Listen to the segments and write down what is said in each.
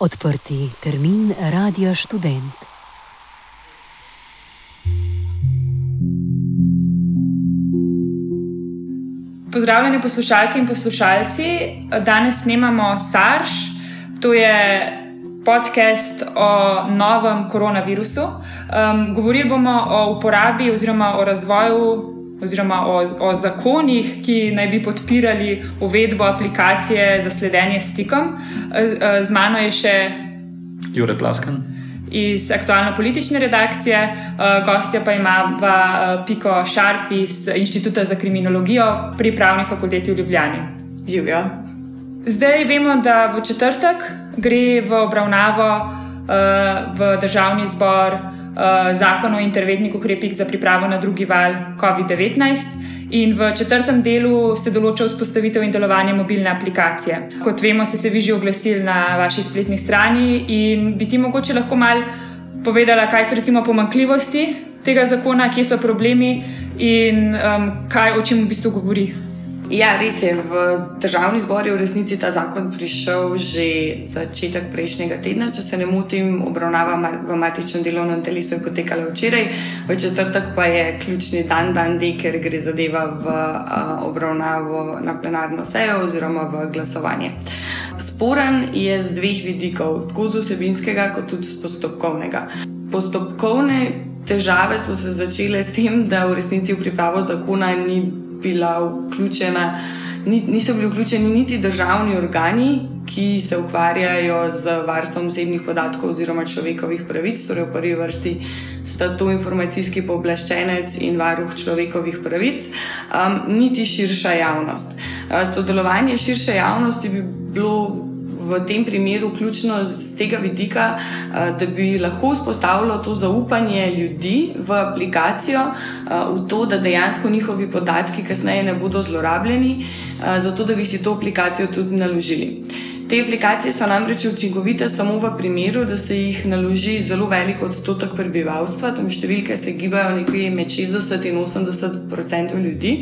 Odprti termin Radio Student. Pozdravljeni poslušalke in poslušalci. Danes snemamo SARS, to je podcast o novem koronavirusu. Um, govorili bomo o uporabi oziroma o razvoju oziroma o, o zakonih, ki naj bi podpirali uvedbo aplikacije za sledenje stikom. Z mano je še Jure Plaskan. Iz aktualno-politične redakcije, gostja pa ima Piko Šarf iz Inštituta za kriminologijo pri Pravni fakulteti v Ljubljani. Živijo. Zdaj vemo, da v četrtek gre v obravnavo v državni zbor zakon o interventnih ukrepih za pripravo na drugi val COVID-19. In v četrtem delu se določa vzpostavitev in delovanje mobilne aplikacije. Kot vemo, ste se vi že oglasili na vaši spletni strani in bi ti mogoče lahko mal povedala, kaj so recimo pomankljivosti tega zakona, kje so problemi in um, kaj o čem v bistvu govori. Ja, res je. V državni zbor je v resnici ta zakon prišel že začetek prejšnjega tedna. Če se ne motim, obravnava v matičnem delovnem telesu je potekala včeraj, v četrtek pa je ključni dan, dan D, ker gre zadeva v obravnavo na plenarno sejo oziroma v glasovanje. Sporen je z dveh vidikov, tako z vsebinskega, kot tudi z postopkovnega. Postopkovne težave so se začele s tem, da v resnici v pripravo zakona ni bila vključena, niso bili vključeni niti državni organi, ki se ukvarjajo z varstvom osebnih podatkov oziroma človekovih pravic, torej v prvi vrsti sta to informacijski pooblaščenec in varuh človekovih pravic, um, niti širša javnost. Uh, sodelovanje širše javnosti bi bilo v tem primeru ključno z tega vidika, eh, da bi lahko vzpostavilo to zaupanje ljudi v aplikacijo, eh, v to, da dejansko njihovi podatki kasneje ne bodo zlorabljeni, eh, zato da bi si to aplikacijo tudi naložili. Te aplikacije so namreč učinkovite samo v primeru, da se jih naloži zelo velik odstotek prebivalstva, tam številke se gibajo nekje med 60 in 80 odstotkov ljudi.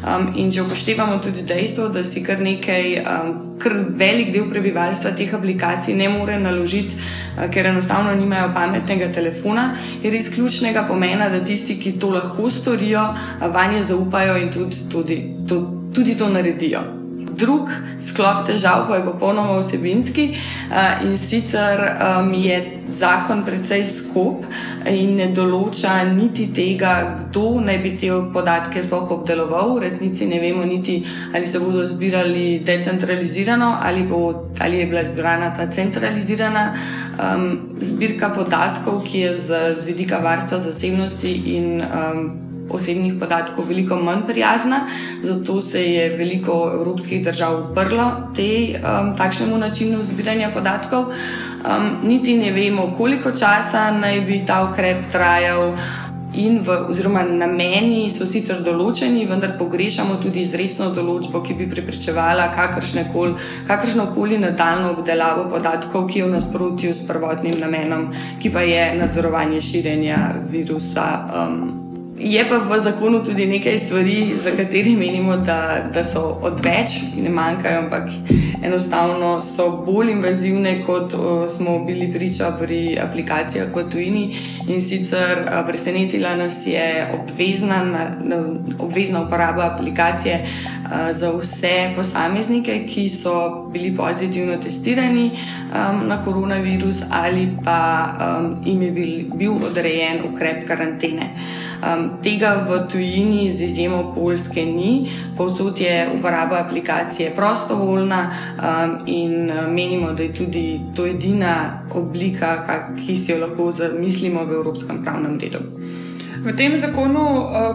Um, in če upoštevamo tudi dejstvo, da si kar nekaj, um, kar velik del prebivalstva teh aplikacij ne more naložiti, uh, ker enostavno nimajo pametnega telefona, je res ključnega pomena, da tisti, ki to lahko storijo, uh, vanje zaupajo in tudi, tudi, to, tudi to naredijo drug sklop težav pa je popolnoma vsebinski uh, in sicer um, je zakon precej skup in ne določa niti tega, kdo naj bi te podatke sploh obdeloval. V resnici ne vemo niti, ali se bodo zbirali decentralizirano ali, bo, ali je bila zbrana ta centralizirana um, zbirka podatkov, ki je z, z vidika varstva zasebnosti in um, osebnih podatkov veliko manj prijazna, zato se je veliko evropskih držav uprlo te, um, takšnemu načinu zbiranja podatkov. Um, niti ne vemo, koliko časa naj bi ta ukrep trajal. V, oziroma, nameni so sicer določeni, vendar pogrešamo tudi izrecno določbo, ki bi preprečevala kakršno koli nadaljno obdelavo podatkov, ki je v nasprotju s prvotnim namenom, ki pa je nadzorovanje širjenja virusa. Um, Je pa v zakonu tudi nekaj stvari, za katere menimo, da, da so odveč, ki ne manjkajo, ampak enostavno so bolj invazivne, kot o, smo bili priča pri aplikacijah v tujini. In sicer a, presenetila nas je obvezna, na, na, obvezna uporaba aplikacije a, za vse posameznike, ki so bili pozitivno testirani a, na koronavirus ali pa a, jim je bil, bil odrejen ukrep karantene. Um, tega v tujini, z izjemo Poljske, ni, povsod je uporaba aplikacije prostovoljna um, in menimo, da je tudi to edina oblika, ki si jo lahko zamislimo v evropskem pravnem redu. V tem zakonu,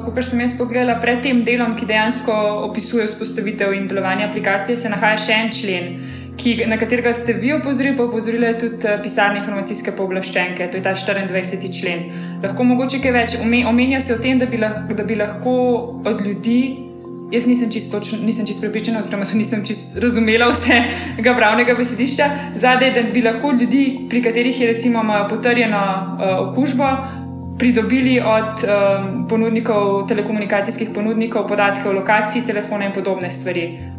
kot sem jaz pogledala, pred tem delom, ki dejansko opisuje vzpostavitev in delovanje aplikacije, se nahaja še en člen, ki, na katerega ste vi opozorili, pa opozorili tudi eh, pisarne informacijske pooblaščenke, to je ta 24. člen. Lahko mogoče kaj več omenja se o tem, da bi, lahko, da bi lahko od ljudi. Jaz nisem čisto čist pripričana, oziroma nisem čisto razumela vsega pravnega besedišča. Zadaj, da bi lahko ljudi, pri katerih je recimo potrjeno uh, okužbo, pridobili od um, ponudnikov, telekomunikacijskih ponudnikov, podatke o lokaciji telefona in podobne stvari.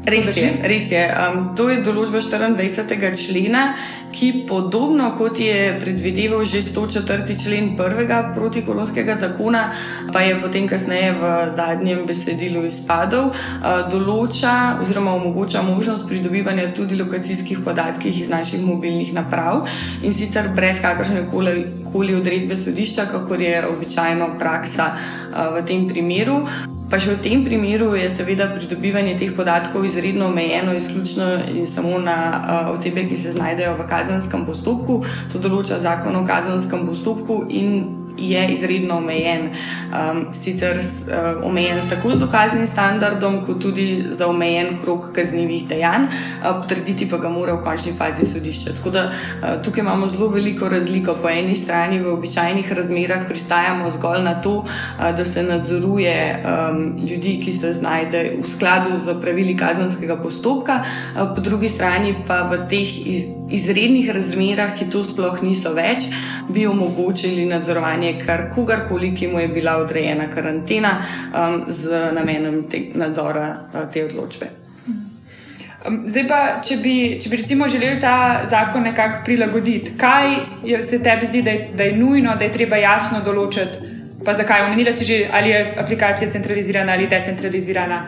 Res je, res je. Um, to je določba 24. člena, ki podobno kot je predvideval že 104. člen prvega protikoronskega zakona, pa je potem kasneje v zadnjem besedilu izpadel, uh, določa oziroma omogoča možnost pridobivanja tudi lokacijskih podatkov iz naših mobilnih naprav in sicer brez kakršne koli odredbe sodišča, kako je običajno praksa uh, v tem primeru. Pa še v tem primeru je seveda pridobivanje teh podatkov izredno omejeno, izključno in samo na uh, osebe, ki se znajdejo v kazenskem postopku. To določa zakon o kazenskem postopku in je izredno omejen. Um, sicer uh, omejen tako z dokaznim standardom, kot tudi za omejen krok kaznjivih dejanj, uh, potrditi pa ga mora v končni fazi sodišče. Tako da uh, tukaj imamo zelo veliko razliko. Po eni strani v običajnih razmerah pristajamo zgolj na to, uh, da se nadzoruje um, ljudi, ki se znajdejo v skladu z pravili kazenskega postopka, uh, po drugi strani pa v teh iz, izrednih razmerah, ki to sploh niso več, bi omogočili nadzorovanje kar kogarkoli, ki mu je bila odrejena karantena um, z namenom te, nadzora uh, te odločbe. Um, zdaj pa, če bi, če bi recimo želeli ta zakon nekako prilagoditi, kaj se tebi zdi, da je, da je nujno, da je treba jasno določiti, pa zakaj? Omenila si že, ali je aplikacija centralizirana ali decentralizirana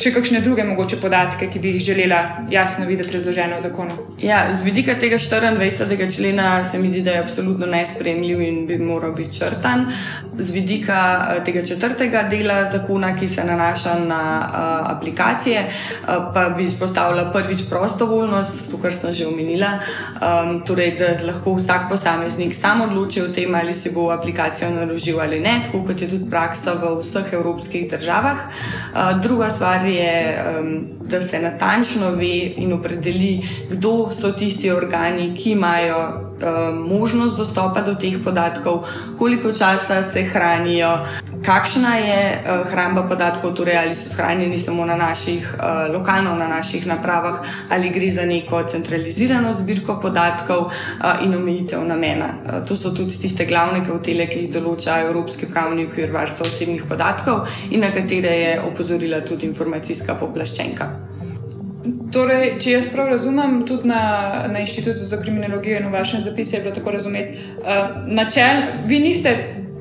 še kakšne druge mogoče podatke, ki bi jih želela jasno videti razložene v zakonu? Ja, z vidika tega 24. člena se mi zdi, da je absolutno nespremljiv in bi moral biti črtan. Z vidika eh, tega četrtega dela zakona, ki se nanaša na uh, aplikacije, uh, pa bi izpostavila prvič prostovoljnost, to, kar sem že omenila, um, torej, da lahko vsak posameznik sam odloči o tem, ali si bo aplikacijo naložil ali ne, tako kot je tudi praksa v vseh evropskih državah. Uh, druga stvar stvar je, da se natančno ve in opredeli, kdo so tisti organi, ki imajo možnost dostopa do teh podatkov, koliko časa se hranijo, kakšna je uh, hramba podatkov, torej ali so shranjeni samo na naših, uh, lokalno na naših napravah, ali gre za neko centralizirano zbirko podatkov in omejitev namena. To so tudi tiste glavne kautele, ki jih določa Evropski pravni okvir varstva osebnih podatkov in na katere je opozorila tudi informacijska pooblaščenka. Torej, če jaz prav razumem, tudi na, na Inštitutu za kriminologijo in v vašem zapisu je bilo tako razumeti, uh, načel, vi niste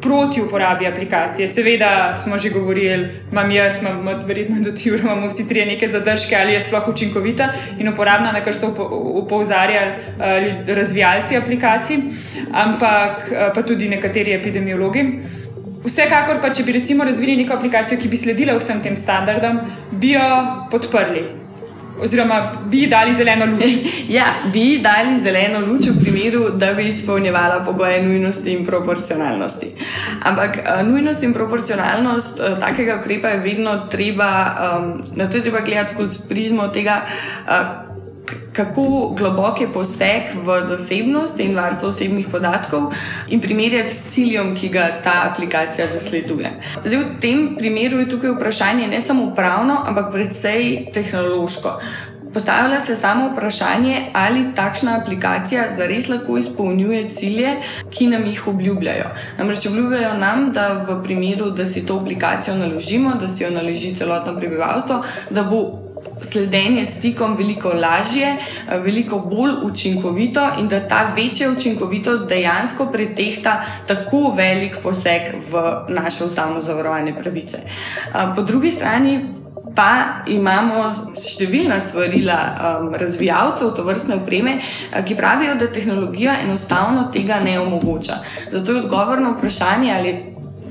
proti uporabi aplikacije. Seveda smo že govorili, imam jaz, imam verjetno tudi Juro, imamo vsi trije neke zadržke, ali je sploh učinkovita in uporabna, na kar so upozarjali uh, razvijalci aplikacij, ampak uh, pa tudi nekateri epidemiologi. Vsekakor pa, če bi recimo razvili neko aplikacijo, ki bi sledila vsem tem standardom, bi jo podprli. Oziroma, bi dali zeleno luč. ja, bi dali zeleno luč v primeru, da bi izpolnjevala pogoje nujnosti in proporcionalnosti. Ampak uh, nujnost in proporcionalnost uh, takega ukrepa je vedno treba, um, na to je treba gledati skozi prizmo tega. Uh, kako globok je poseg v zasebnost in varstvo osebnih podatkov, in primerjati s ciljem, ki ga ta aplikacija zasleduje. Zdaj, v tem primeru je tukaj vprašanje ne samo pravno, ampak predvsej tehnološko. Postavlja se samo vprašanje, ali takšna aplikacija zares lahko izpolnjuje cilje, ki nam jih obljubljajo. Namreč obljubljajo nam, da v primeru, da si to aplikacijo naložimo, da si jo naloži celotno prebivalstvo, da bo sledenje stikom veliko lažje, veliko bolj učinkovito in da ta večja učinkovitost dejansko pretehta tako velik poseg v naše ustavno zavarovane pravice. Po drugi strani. Pa imamo številna svarila um, razvijalcev to vrstne opreme, ki pravijo, da tehnologija enostavno tega ne omogoča. Zato je odgovor na vprašanje, ali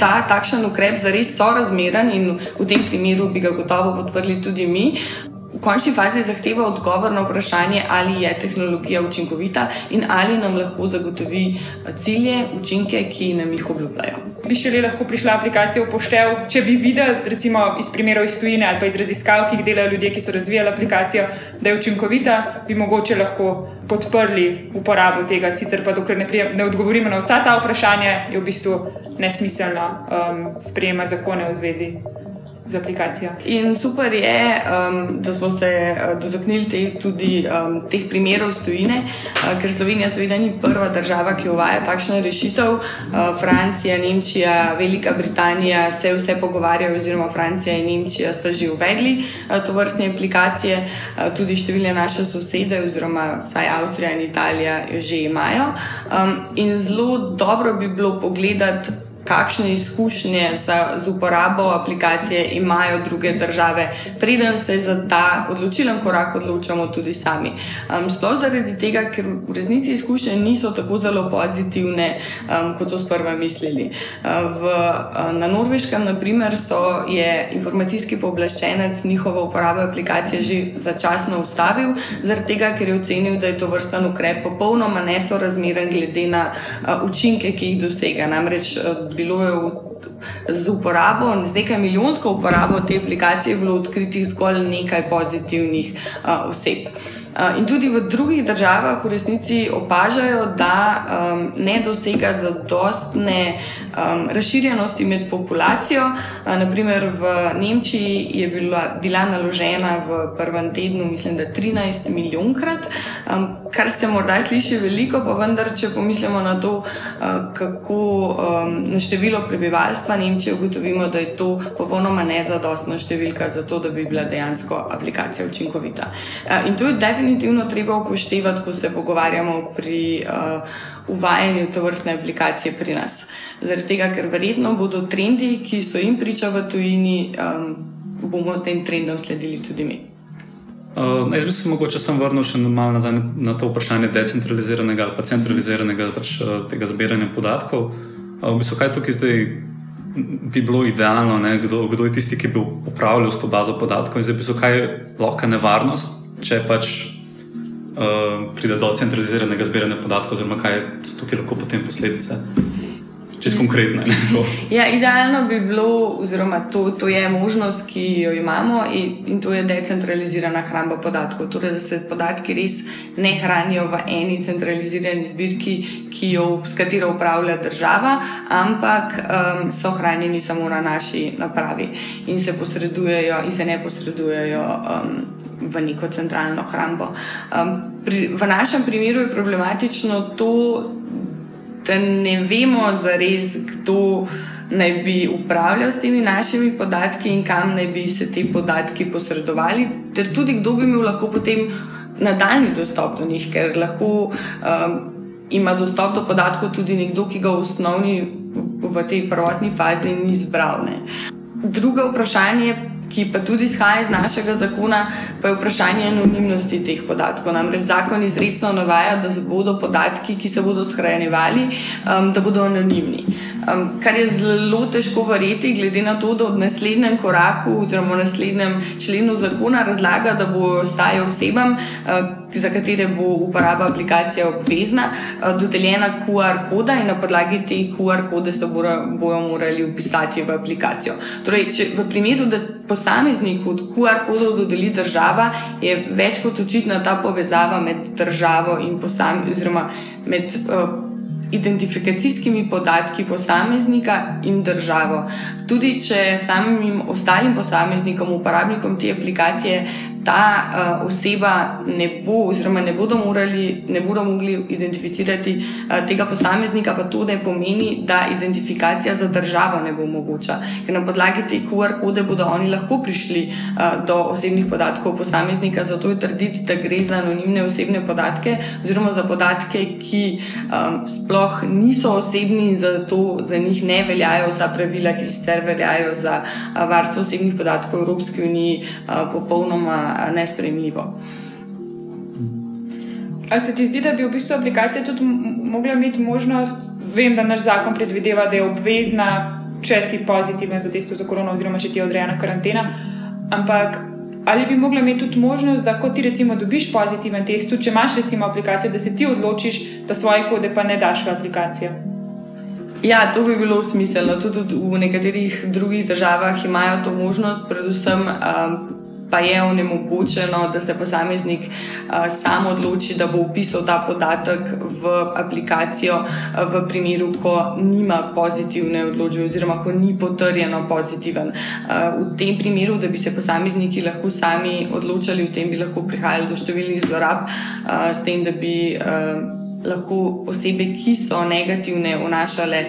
ta takšen ukrep zares sorazmeren in v tem primeru bi ga gotovo podprli tudi mi, končni fazi zahteva odgovor na vprašanje, ali je tehnologija učinkovita in ali nam lahko zagotovi eh, cilje, učinke, ki nam jih obljubljajo. Bi še le lahko prišla aplikacija v poštev, če bi videli, recimo iz primerov iz tujine ali pa iz raziskav, ki jih delajo ljudje, ki so razvijali aplikacijo, da je učinkovita, bi mogoče lahko podprli uporabo tega. Sicer pa, dokler ne, prijem, ne odgovorimo na vsa ta vprašanja, je v bistvu nesmiselno um, sprejemati zakone v zvezi z aplikacijo. In super je, um, da smo se uh, dotaknili te, tudi um, teh primerov stojine, uh, ker Slovenija seveda ni prva država, ki uvaja takšno rešitev. Uh, Francija, Nemčija, Velika Britanija se vse pogovarjajo, oziroma Francija in Nemčija sta že uvedli uh, to vrstne aplikacije, uh, tudi številne naše sosede, oziroma vsaj Avstrija in Italija, jo že imajo. Um, in zelo dobro bi bilo pogledati kakšne izkušnje za, z uporabo aplikacije imajo druge države, preden se za ta odločilen korak odločamo tudi sami. Um, sploh zaradi tega, ker v resnici izkušnje niso tako zelo pozitivne, um, kot so sprva mislili. Uh, v, uh, na Norveškem, naprimer, so, je informacijski pooblaščenec njihovo uporabo aplikacije že začasno ustavil, zaradi tega, ker je ocenil, da je to vrsten ukrep popolnoma nesorazmeren glede na uh, učinke, ki jih dosega. Namreč, uh, bilo je z uporabo, z nekaj milijonsko uporabo te aplikacije, bilo odkritih zgolj nekaj pozitivnih uh, oseb. In tudi v drugih državah v resnici opažajo, da um, ne dosega zadostne um, razširjenosti med populacijo. Uh, naprimer v Nemčiji je bila, bila naložena v prvem tednu, mislim, da 13 milijonkrat, um, kar se morda sliši veliko, pa vendar, če pomislimo na to, uh, kako um, na število prebivalstva Nemčije, ugotovimo, da je to popolnoma nezadostna številka za to, da bi bila dejansko aplikacija učinkovita. Uh, in to je definitivno definitivno treba upoštevati, ko se pogovarjamo pri uh, uvajanju te vrstne aplikacije pri nas. Zaradi tega, ker verjetno bodo trendi, ki so jim priča v tujini, um, bomo tem trendom sledili tudi mi. Uh, jaz bi se mogoče sam vrnil še malo nazaj na to vprašanje decentraliziranega ali pa centraliziranega pač, tega zbiranja podatkov. Uh, v bistvu, kaj tukaj zdaj bi bilo idealno, kdo, kdo je tisti, ki bi upravljal s to bazo podatkov in zdaj bi so kaj lahko nevarnost, če pač uh, pride do centraliziranega zbiranja podatkov, oziroma kaj so tukaj lahko potem posledice. Čez konkretne. Ja, idealno bi bilo, oziroma to, to je možnost, ki jo imamo, in, in to je decentralizirana hramba podatkov. Torej, da se podatki res ne hranijo v eni centralizirani zbirki, jo, s katero upravlja država, ampak um, so hranjeni samo na naši napravi in se posredujejo, in se ne posredujejo. Um, v neko centralno hrambo. Um, pri, v našem primeru je problematično to, da ne vemo zares, kdo naj bi upravljal s temi našimi podatki in kam naj bi se te podatki posredovali, ter tudi kdo bi imel lahko potem nadaljni dostop do njih, ker lahko um, ima dostop do podatkov tudi nekdo, ki ga v osnovni. V tej prvotni fazi ni zbral. Ne. Drugo vprašanje ki pa tudi izhaja iz našega zakona, pa je vprašanje anonimnosti teh podatkov. Namreč zakon izredno navaja, da bodo podatki, ki se bodo shranjevali, um, da bodo anonimni. Um, kar je zelo težko verjeti, glede na to, da v naslednjem koraku oziroma v naslednjem členu zakona razlaga, da bo ostajal osebam. Uh, za katere bo uporaba aplikacije obvezna, uh, dodeljena QR koda in na podlagi te QR kode se bodo morali upisati v aplikacijo. Torej, če, v primeru, da posamezniku QR kodo dodeli država, je več kot očitna ta povezava med državo in posameznikom, med uh, identifikacijskimi podatki posameznika in državo. Tudi če samim ostalim posameznikom, uporabnikom te aplikacije, ta uh, oseba ne bo, oziroma ne bodo, morali, ne bodo mogli identificirati uh, tega posameznika, pa to ne pomeni, da identifikacija za državo ne bo mogoča. Ker na podlagi te QR kode bodo oni lahko prišli uh, do osebnih podatkov posameznika, zato je trditi, da gre za anonimne osebne podatke, oziroma za podatke, ki um, sploh niso osebni in zato za njih ne veljajo vsa pravila, ki sicer veljajo za varstvo osebnih podatkov v Evropski uniji, popolnoma nespremljivo. Ali se ti zdi, da bi v bistvu aplikacija tudi mogla imeti možnost, vem, da naš zakon predvideva, da je obvezna, če si pozitiven za testo za korono, oziroma če ti je odrejena karantena. Ampak ali bi mogla imeti tudi možnost, da ko ti recimo dobiš pozitiven test, če imaš recimo aplikacijo, da se ti odločiš, da svoje kode pa ne daš v aplikacijo? Ja, to bi bilo smiselno. Tudi v nekaterih drugih državah imajo to možnost, predvsem. Um, pa je onemogočeno, da se posameznik uh, sam odloči, da bo upisal ta podatek v aplikacijo, uh, v primeru, ko nima pozitivne odločitve, oziroma ko ni potrjeno pozitiven. Uh, v tem primeru, da bi se posamezniki lahko sami odločali, v tem bi lahko prihajalo do številnih zlorab, uh, s tem, da bi uh, lahko osebe, ki so negativne, vnašale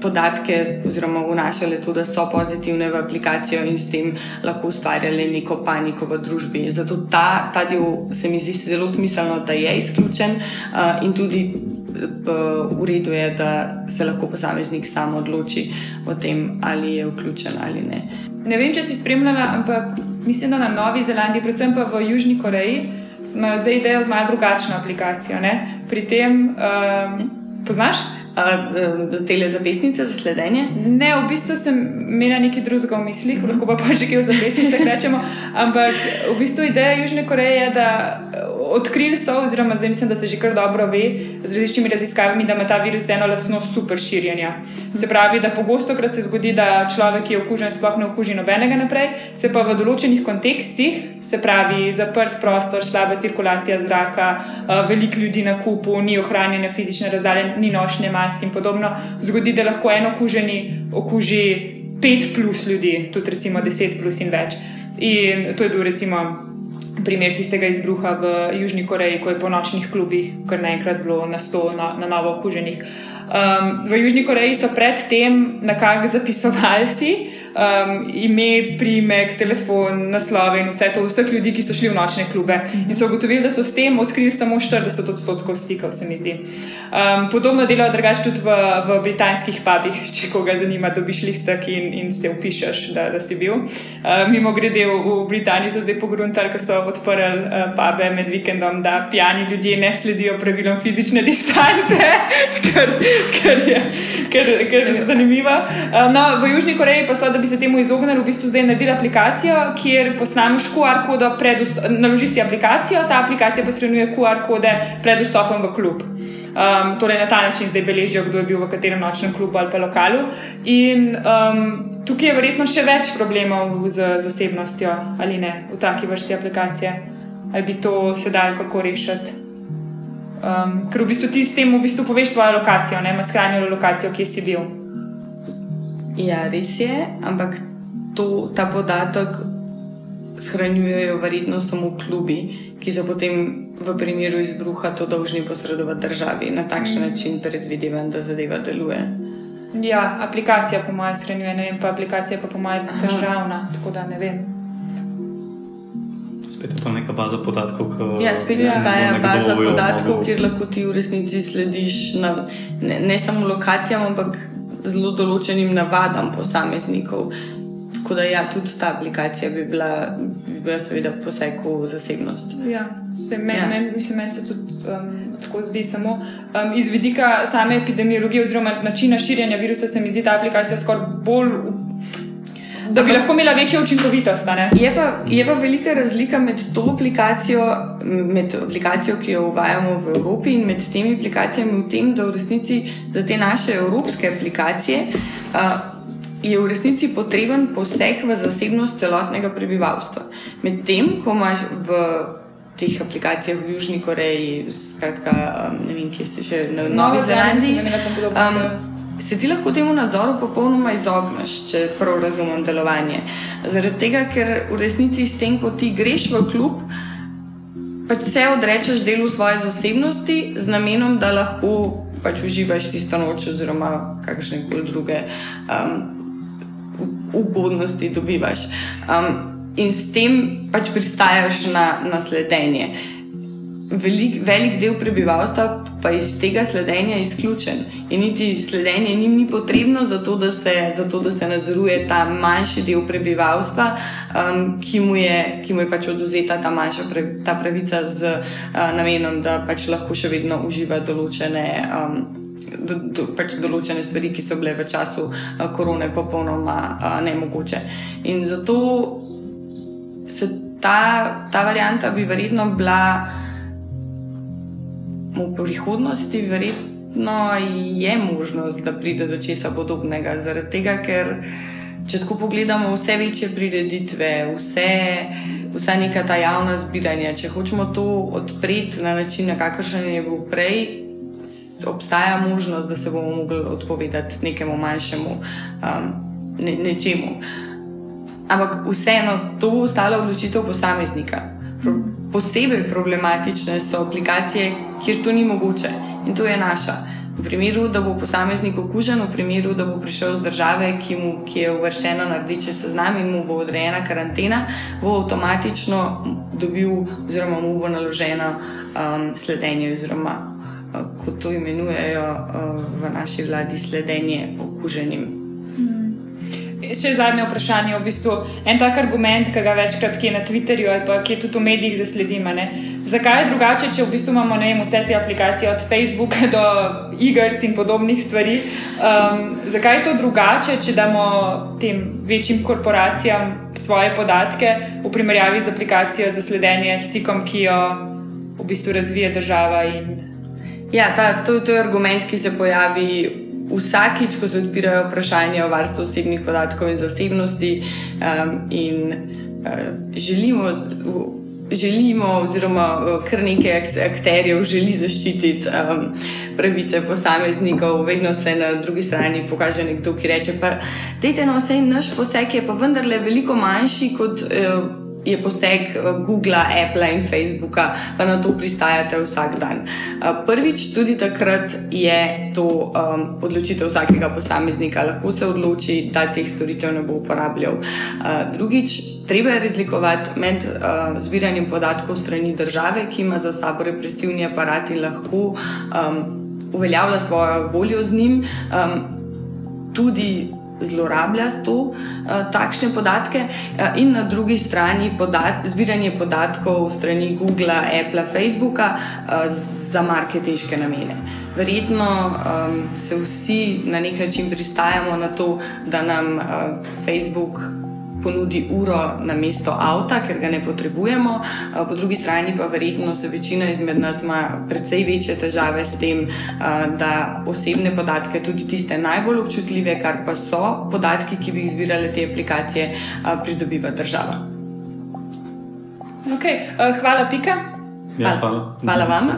podatke oziroma vnašale to, da so pozitivne v aplikacijo in s tem lahko ustvarjale neko paniko v družbi. Zato ta, ta del se mi zdi zelo smiselno, da je izključen uh, in tudi uh, v redu je, da se lahko posameznik sam odloči o tem, ali je vključen ali ne. Ne vem, če si spremljala, ampak mislim, da na Novi Zelandiji, predvsem pa v Južni Koreji, imajo zdaj idejo z malo drugačno aplikacijo. Ne? Pri tem, um, poznaš? uh, te zapisnice za sledenje? Ne, v bistvu sem imela nekaj drugega v mislih, mm -hmm. lahko pa pa že kaj v zapisnicah rečemo. Ampak v bistvu ideja Južne Koreje je, da odkrili so, oziroma zdaj mislim, da se že kar dobro ve z različnimi raziskavami, da ima ta virus eno lastnost super širjenja. Se pravi, da pogosto krat se zgodi, da človek, ki je okužen, sploh ne okuži nobenega naprej, se pa v določenih kontekstih, se pravi, zaprt prostor, slaba cirkulacija zraka, veliko ljudi na kupu, ni ohranjene fizične razdalje, ni nošnje mask in podobno, zgodi, da lahko en okuženi okuži pet plus ljudi, tudi recimo deset plus in več. In to je bil recimo primer tistega izbruha v Južni Koreji, ko je po nočnih klubih kar naenkrat bilo na sto na, na novo okuženih. Um, v Južni Koreji so predtem nekako zapisovali si um, ime, primek, telefon, naslove in vse to, vseh ljudi, ki so šli v nočne klube. In so ugotovili, da so s tem odkrili samo 40 odstotkov stikov, se mi zdi. Um, podobno delajo drugače tudi v, v britanskih pubih, če koga zanima, dobiš listek in, in se upišeš, da, da si bil. Um, Mimo grede v, v Britaniji so zdaj pogruntali, ko so odprli uh, pube med vikendom, da pijani ljudje ne sledijo pravilom fizične distance. kar je, kar, kar je zanimivo. Um, no, v Južni Koreji pa so, da bi se temu izognili, v bistvu zdaj naredili aplikacijo, kjer posnameš QR kode, naloži si aplikacijo, ta aplikacija pa shranjuje QR kode pred vstopom v klub. Um, torej, na ta način zdaj beležijo, kdo je bil v katerem nočnem klubu ali pa lokalu. In um, tukaj je verjetno še več problemov z zasebnostjo, ali ne, v taki vrsti aplikacije. Ali bi to sedaj kako rešiti? Um, ker v bistvu ti s tem v bistvu poveš svojo lokacijo, ne imaš shranjeno lokacijo, kje si bil. Ja, res je, ampak to, ta podatek shranjujejo verjetno samo klubi, ki so potem v primeru izbruha to dolžni posredovati državi. Na takšen mm. način predvidevam, da zadeva deluje. Ja, aplikacija po mojem shranjuje, ne vem, pa aplikacija pa po mojem državna, tako da ne vem spet je to neka baza podatkov. Ja, spet obstaja baza podatkov, mogo... kjer lahko ti v resnici slediš na, ne, ne samo lokacijam, ampak zelo določenim navadam posameznikov. Tako da, ja, tudi ta aplikacija bi bila, bi bila seveda, poseg v zasebnost. Ja, se meni, ja. men, mislim, meni se tudi um, tako zdi. Samo um, iz vidika same epidemiologije, oziroma načina širjenja virusa, se mi zdi ta aplikacija skoraj bolj da bi lahko imela večjo učinkovitost. Je pa, je pa velika razlika med to aplikacijo, med aplikacijo, ki jo uvajamo v Evropi, in med temi aplikacijami, v tem, da v resnici za te naše evropske aplikacije. Uh, Je v resnici potreben poseg v zasebnost celotnega prebivalstva. Medtem, ko imaš v teh aplikacijah v Južni Koreji, skratka, ne vem, kje si že na Novi Zelandiji, um, se ti lahko temu nadzoru popolnoma izogneš, če prav razumem delovanje. Zaradi tega, ker v resnici s tem, ko ti greš v klub, pač se odrečeš delu svoje zasebnosti z namenom, da lahko pač uživaš tisto noč oziroma kakšne koli druge um, ugodnosti dobivaš. Um, in s tem pač pristajaš na, na sledenje velik, velik del prebivalstva pa iz tega sledenja izključen. In niti sledenje njim ni potrebno, zato da se, zato, da se nadzoruje ta manjši del prebivalstva, um, ki, mu je, ki mu je pač oduzeta ta manjša pre, ta pravica z uh, namenom, da pač lahko še vedno uživa določene. Um, Do, do, pač določene stvari, ki so bile v času uh, korone, popolnoma uh, nemogoče. In zato se ta, ta varianta bi verjetno bila v prihodnosti verjetno je možnost, da pride do česa podobnega. Zaradi tega, ker če tako pogledamo, vse večje prireditve, vse, vsa neka ta javna zbiranja, če hočemo to odpreti na način, na kakršen je bil prej, obstaja možnost, da se bomo mogli odpovedati nekemu manjšemu um, ne, nečemu. Ampak vseeno, to bo ostala odločitev posameznika. Posebej problematične so aplikacije, kjer to ni mogoče in to je naša. V primeru, da bo posameznik okužen, v primeru, da bo prišel z države, ki, mu, ki je uvrščena na rdeče seznam in mu bo odrejena karantena, bo avtomatično dobil, oziroma mu bo naloženo um, sledenje, oziroma uh, kot to imenujejo uh, v naši vladi, sledenje okuženim še zadnje vprašanje. V bistvu, en tak argument, ki ga večkrat je na Twitterju ali pa ki je tudi v medijih zasledimo. Zakaj je drugače, če v bistvu imamo vem, vse te aplikacije, od Facebooka do igrc in podobnih stvari? Um, zakaj je to drugače, če damo tem večjim korporacijam svoje podatke v primerjavi z aplikacijo za sledenje stikom, ki jo v bistvu razvije država? In... Ja, ta, to, to je argument, ki se pojavi vsakič, ko se odpirajo vprašanja o varstvu osebnih podatkov in zasebnosti, um, in uh, želimo. Želimo, oziroma uh, kar nekaj akterjev želi zaščititi um, pravice posameznikov, vedno se na drugi strani pokaže nekdo, ki reče: Pa, dajte na vse, naš poseg je pa vendarle veliko manjši kot. Uh, je poseg eh, Google, Apple in Facebooka, pa na to pristajate vsak dan. Eh, prvič, tudi takrat je to um, odločitev vsakega posameznika, lahko se odloči, da teh storitev ne bo uporabljal. Uh, drugič, treba je razlikovati med uh, zbiranjem podatkov strani države, ki ima za sabo represivni aparat in lahko um, uveljavlja svojo voljo z njim. Um, tudi zlorablja to, uh, takšne podatke, uh, in na drugi strani podat zbiranje podatkov strani Google, Apple, Facebooka uh, za marketinške namene. Verjetno um, se vsi na nek način pristajamo na to, da nam uh, Facebook ponudi uro na mesto avta, ker ga ne potrebujemo, po drugi strani pa verjetno se večina izmed nas ima precej večje težave s tem, da osebne podatke, tudi tiste najbolj občutljive, kar pa so podatki, ki bi jih zbirale te aplikacije, pridobiva država. Okay. Hvala, Pika. Ja, hvala. hvala. vam. Ja.